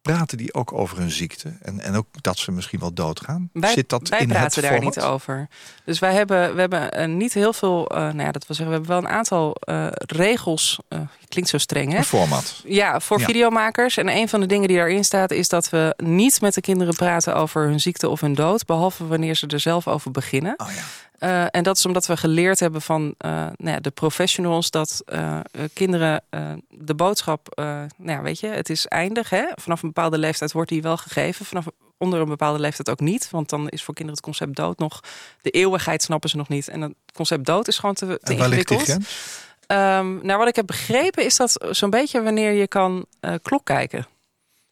Praten die ook over hun ziekte en, en ook dat ze misschien wel doodgaan? Wij, Zit dat wij in praten daar niet over. Dus wij hebben, we hebben eh, niet heel veel, eh, nou ja, dat wil zeggen, we hebben wel een aantal eh, regels. klinkt zo streng, hè? Een format. Ja, voor Ja. videomakers. En een van de dingen die daarin staat is dat we niet met de kinderen praten over hun ziekte of hun dood, behalve wanneer ze er zelf over beginnen. Oh ja. Eh, en dat is omdat we geleerd hebben van eh, nou ja, de professionals dat eh, kinderen de boodschap, nou ja, weet je, het is eindig. Hè? Vanaf een bepaalde leeftijd wordt die wel gegeven. Vanaf onder een bepaalde leeftijd ook niet. Want dan is voor kinderen het concept dood nog. De eeuwigheid snappen ze nog niet. En het concept dood is gewoon te, te die ingewikkeld. Ehm, nou, wat ik heb begrepen is dat zo'n beetje wanneer je kan klok kijken.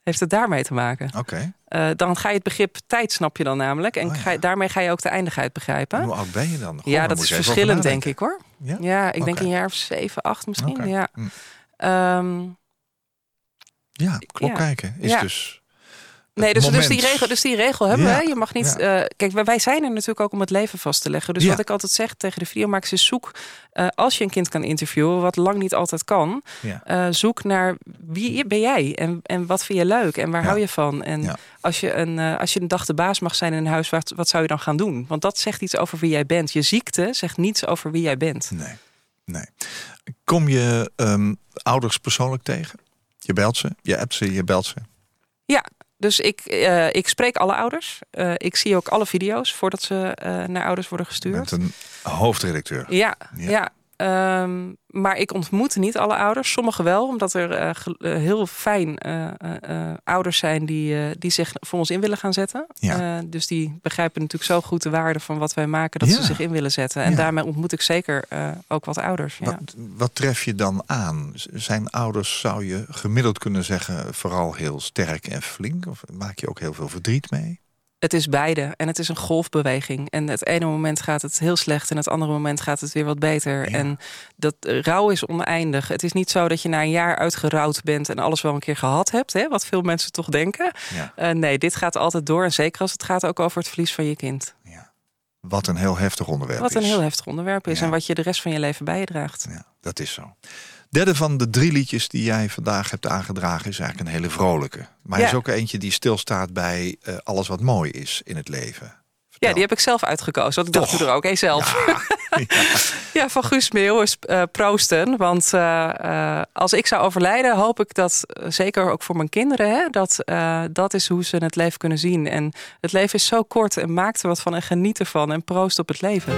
Heeft het daarmee te maken? Oké. Eh, dan ga je het begrip tijd snap je dan namelijk. En Oh ja. ga je- daarmee ga je ook de eindigheid begrijpen. En Hoe oud ben je dan? Goh, Ja, dat is verschillend, denk ik hoor. Ja? Ja, ik denk een jaar of zeven, acht misschien. Ja. Ehm, Ja, klok kijken is dus. Nee, dus, dus, die regel, dus die regel hebben Ja. we. Je mag niet. Ja. eh, kijk, wij- zijn er natuurlijk ook om het leven vast te leggen. Dus Ja. wat ik altijd zeg tegen de videomakers is zoek. eh, als je een kind kan interviewen, wat lang niet altijd kan, Ja. eh, zoek naar wie ben jij en, en wat vind je leuk en waar Ja. hou je van. En Ja. als, je een, als je een dag de baas mag zijn in een huis, wat, wat zou je dan gaan doen? Want dat zegt iets over wie jij bent. Je ziekte zegt niets over wie jij bent. Nee, nee. Kom je ehm, ouders persoonlijk tegen? Je belt ze, je appt ze, je belt ze. Dus ik, eh, ik spreek alle ouders. Eh, ik zie ook alle video's voordat ze eh, naar ouders worden gestuurd. bent een hoofdredacteur. Ja, Ja. ja. Ehm, maar ik ontmoet niet alle ouders. Sommige wel, omdat er eh, eh, heel fijn eh, ouders zijn die, die zich voor ons in willen gaan zetten. Ja. Dus die begrijpen natuurlijk zo goed de waarde van wat wij maken dat Ja. ze zich in willen zetten. En Ja. daarmee ontmoet ik zeker ook wat ouders. Wat, wat tref je dan aan? Zijn ouders, zou je gemiddeld kunnen zeggen, vooral heel sterk en flink? Of maak je ook heel veel verdriet mee? Het is beide en het is een golfbeweging. En het ene moment gaat het heel slecht en het andere moment gaat het weer wat beter. Ja. En dat eh, rouw is oneindig. Het is niet zo dat je na een jaar uitgerouwd bent en alles wel een keer gehad hebt, hè, wat veel mensen toch denken. Ja. Eh, nee, dit gaat altijd door. En zeker als het gaat ook over het verlies van je kind. ja. Wat een heel heftig onderwerp Wat een is. heel heftig onderwerp is en wat je de rest van je leven bij je draagt. Ja, dat is zo. Derde van de drie liedjes die jij vandaag hebt aangedragen is eigenlijk een hele vrolijke. Maar Ja. is ook eentje die stilstaat bij eh, alles wat mooi is in het leven. Ja, die heb ik zelf uitgekozen. Want ik dacht, doe er ook één zelf. Ja. Ja, van Guus Meeuw is eh, proosten. Want eh, als ik zou overlijden, hoop ik dat, zeker ook voor mijn kinderen, hè, dat, dat is hoe ze het leven kunnen zien. En het leven is zo kort en maak er wat van en geniet ervan en proost op het leven.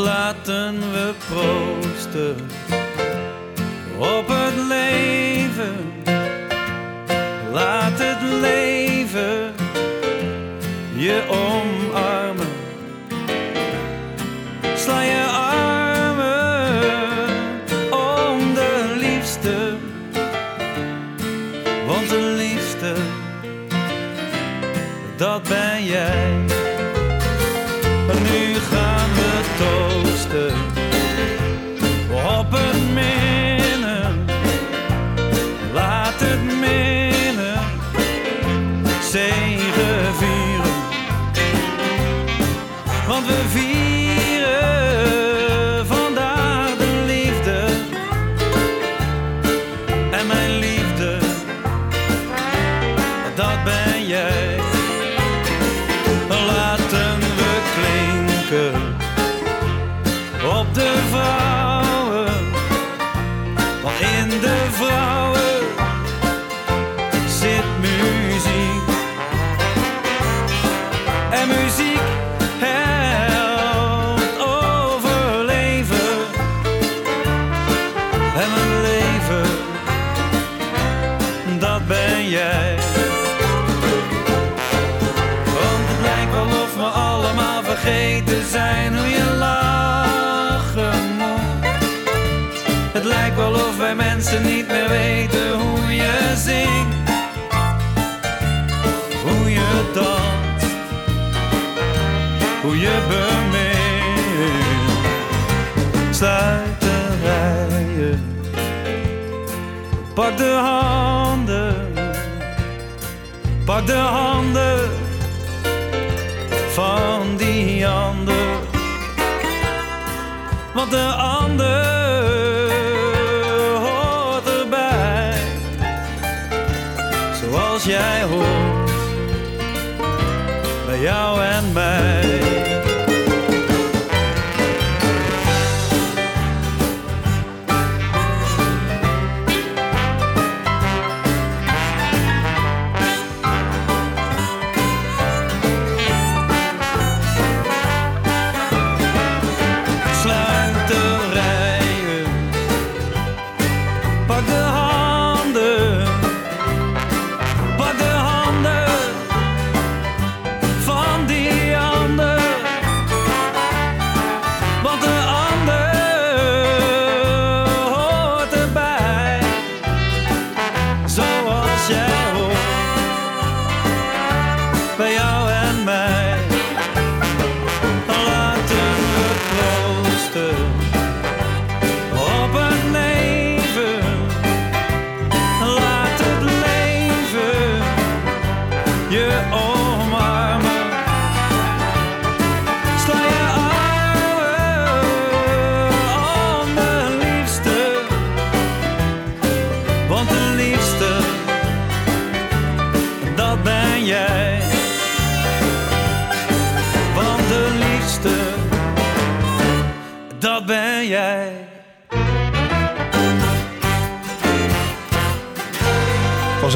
Laten we proosten op het leven. Laat het leven je omarmen. Sla je armen om de liefste. Want de liefste, dat ben jij. Lijkt wel of wij mensen niet meer weten hoe je zingt, hoe je danst, hoe je bemint. Sluiterijen, pak de handen, pak de handen van die ander. Want de ander jij hoort bij jou en mij.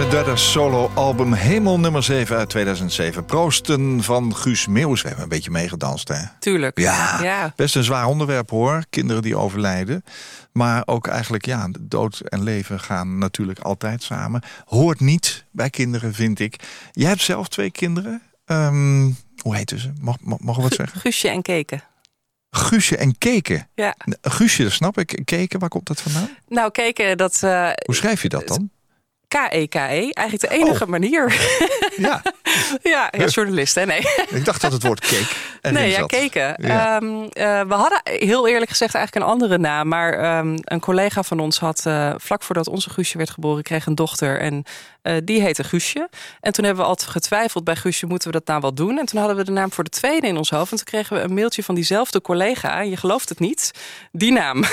Zijn derde solo-album Hemel nummer 7 uit 2007. Proosten van Guus Meeuwis. We hebben een beetje meegedanst, hè? Tuurlijk. Ja, ja. best een zwaar onderwerp hoor. Kinderen die overlijden. Maar ook eigenlijk, ja, dood en leven gaan natuurlijk altijd samen. Hoort niet bij kinderen, vind ik. Jij hebt zelf twee kinderen. Ehm, hoe heten ze? Mag, mag- mogen we wat zeggen? Guusje en keken. Guusje en Keken. Ja. Guusje, dat snap ik. Keken, waar komt dat vandaan? Nou, keken, dat eh, Hoe schrijf je dat dan? K-E-K-E. Eigenlijk de enige Oh. manier. Ja, ja, ja, journalist, hè? Nee. ik dacht dat het woord cake. Nee, ja, keken. Ja. Ehm, eh, we hadden heel eerlijk gezegd eigenlijk een andere naam. Maar ehm, een collega van ons had eh, vlak voordat onze Guusje werd geboren, kreeg een dochter. En eh, die heette Guusje. En toen hebben we altijd getwijfeld bij Guusje, moeten we dat nou wel doen? En toen hadden we de naam voor de tweede in ons hoofd. En toen kregen we een mailtje van diezelfde collega. En je gelooft het niet, die naam.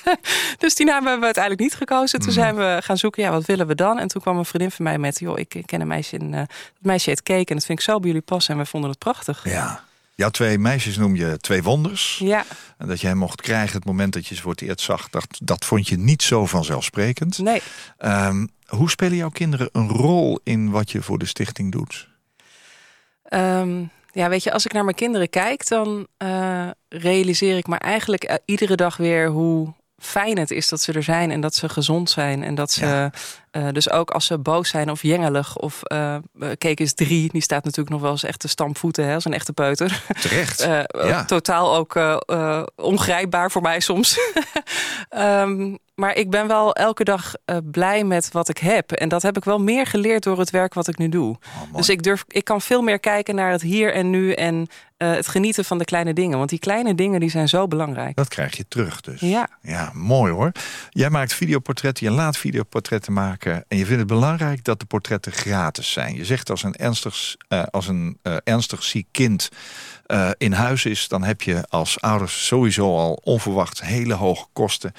dus die naam hebben we uiteindelijk niet gekozen. Toen zijn we gaan zoeken, ja, wat willen we dan? En toen kwam een vriendin van mij met, joh, ik ken een meisje, in, eh, dat meisje heet Cake. En dat vind ik zo bij jullie passen. En we vonden het prachtig. Ja. Jouw twee meisjes noem je twee wonders. Ja, En dat jij mocht krijgen het moment dat je ze voor het eerst zag, dat, dat vond je niet zo vanzelfsprekend. nee. Ehm, hoe spelen jouw kinderen een rol in wat je voor de stichting doet? Ehm, ja, weet je, als ik naar mijn kinderen kijk, dan eh, realiseer ik me eigenlijk eh, iedere dag weer hoe fijn het is dat ze er zijn en dat ze gezond zijn. En dat ze, Ja. Eh, dus ook als ze boos zijn of jengelig of uh, Keek is drie, die staat natuurlijk nog wel eens echt te stampvoeten hè, als een echte peuter. Terecht. Eh, Ja. Totaal ook eh, eh, ongrijpbaar voor mij soms. Ehm, maar ik ben wel elke dag eh, blij met wat ik heb. En dat heb ik wel meer geleerd door het werk wat ik nu doe. dus ik, durf, ik kan veel meer kijken naar het hier en nu en eh, het genieten van de kleine dingen. Want die kleine dingen die zijn zo belangrijk. Dat krijg je terug dus. Ja. Ja, mooi hoor. Jij maakt videoportretten, je laat videoportretten maken. En je vindt het belangrijk dat de portretten gratis zijn. Je zegt als een ernstig, eh, als een, eh, ernstig ziek kind eh, in huis is... dan heb je als ouders sowieso al onverwacht hele hoge kosten.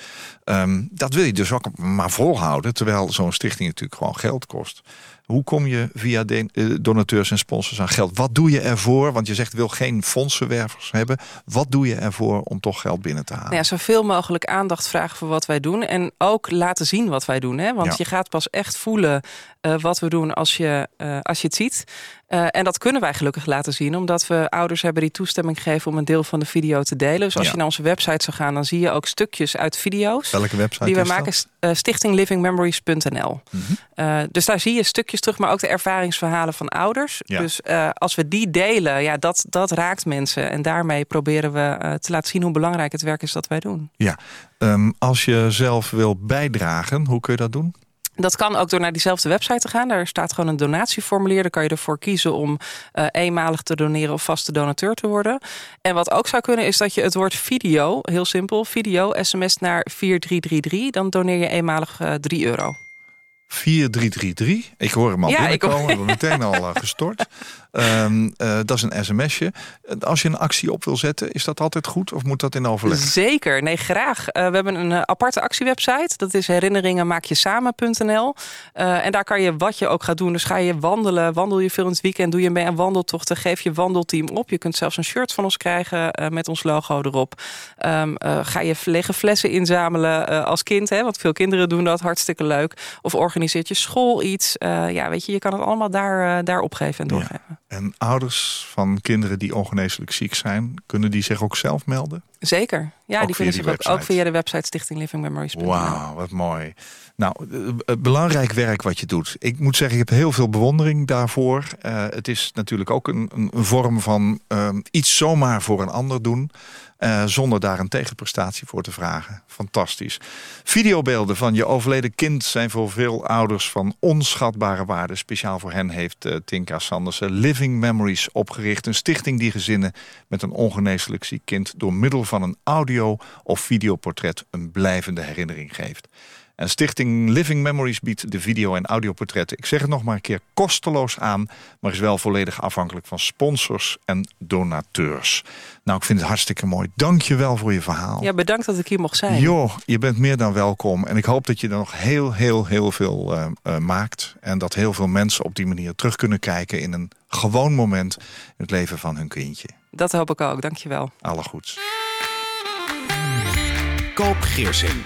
Ehm, dat wil je dus ook maar volhouden. Terwijl zo'n stichting natuurlijk gewoon geld kost. Hoe kom je via eh, donateurs en sponsors aan geld? Wat doe je ervoor? Want je zegt wil geen fondsenwervers hebben. Wat doe je ervoor om toch geld binnen te halen? Nou ja, zoveel mogelijk aandacht vragen voor wat wij doen. En ook laten zien wat wij doen. Hè? Want Ja. je gaat pas echt voelen uh, wat we doen als je, uh, als je het ziet. Uh, en dat kunnen wij gelukkig laten zien. Omdat we ouders hebben die toestemming gegeven om een deel van de video te delen. Dus als Ja. je naar onze website zou gaan, dan zie je ook stukjes uit video's. Welke website die we maken? Uh, stichtinglivingmemories.nl. Mhm. Uh, dus daar zie je stukjes terug, maar ook de ervaringsverhalen van ouders. Ja. Dus eh, als we die delen, ja, dat, dat raakt mensen. En daarmee proberen we eh, te laten zien hoe belangrijk het werk is dat wij doen. Ja, Ehm, als je zelf wil bijdragen, hoe kun je dat doen? Dat kan ook door naar diezelfde website te gaan. Daar staat gewoon een donatieformulier. Daar kan je ervoor kiezen om eh, eenmalig te doneren of vaste donateur te worden. En wat ook zou kunnen is dat je het woord video, heel simpel, video, sms naar 4333. Dan doneer je eenmalig eh 3 euro. 4333. Ik hoor hem al Ja, ik binnenkomen. hoor- We hebben meteen al eh, gestort. Ehm, eh, dat is een sms'je. Als je een actie op wil zetten, is dat altijd goed? Of moet dat in overleg? Zeker, nee graag. Eh, we hebben een eh, aparte actiewebsite. Dat is herinneringenmaakjesamen.nl. Eh en daar kan je wat je ook gaat doen. Dus ga je wandelen, wandel je veel in het weekend, doe je mee aan wandeltochten, geef je wandelteam op. Je kunt zelfs een shirt van ons krijgen met ons logo erop. Ehm, eh, ga je lege flessen inzamelen als kind, hè, want veel kinderen doen dat hartstikke leuk. Of organiseert je school iets. Ja, weet je, je kan het allemaal daar, daar opgeven en doorgeven. En ouders van kinderen die ongeneeslijk ziek zijn, kunnen die zich ook zelf melden? Zeker. Ja, Ook die vinden zich ook, via de website Stichting Living Memories. Wauw, wat mooi. Nou, eh, eh, belangrijk werk wat je doet. Ik moet zeggen, ik heb heel veel bewondering daarvoor. Eh, het is natuurlijk ook een, een, vorm van eh, iets zomaar voor een ander doen. Eh, zonder daar een tegenprestatie voor te vragen. Fantastisch. Videobeelden van je overleden kind zijn voor veel ouders van onschatbare waarde. Speciaal voor hen heeft eh, Tinka Sandersen Living Memories opgericht. Een stichting die gezinnen met een ongeneeslijk ziek kind... door middel van een audio- of videoportret een blijvende herinnering geeft. En Stichting Living Memories biedt de video- en audioportretten... ik zeg het nog maar een keer, kosteloos aan... maar is wel volledig afhankelijk van sponsors en donateurs. Nou, ik vind het hartstikke mooi. Dank je wel voor je verhaal. Ja, bedankt dat ik hier mocht zijn. Joh, je bent meer dan welkom. En ik hoop dat je er nog heel, heel, heel veel eh, eh, maakt. En dat heel veel mensen op die manier terug kunnen kijken... in een gewoon moment in het leven van hun kindje. Dat hoop ik ook, dankjewel. Alle goeds. Koop Geersing.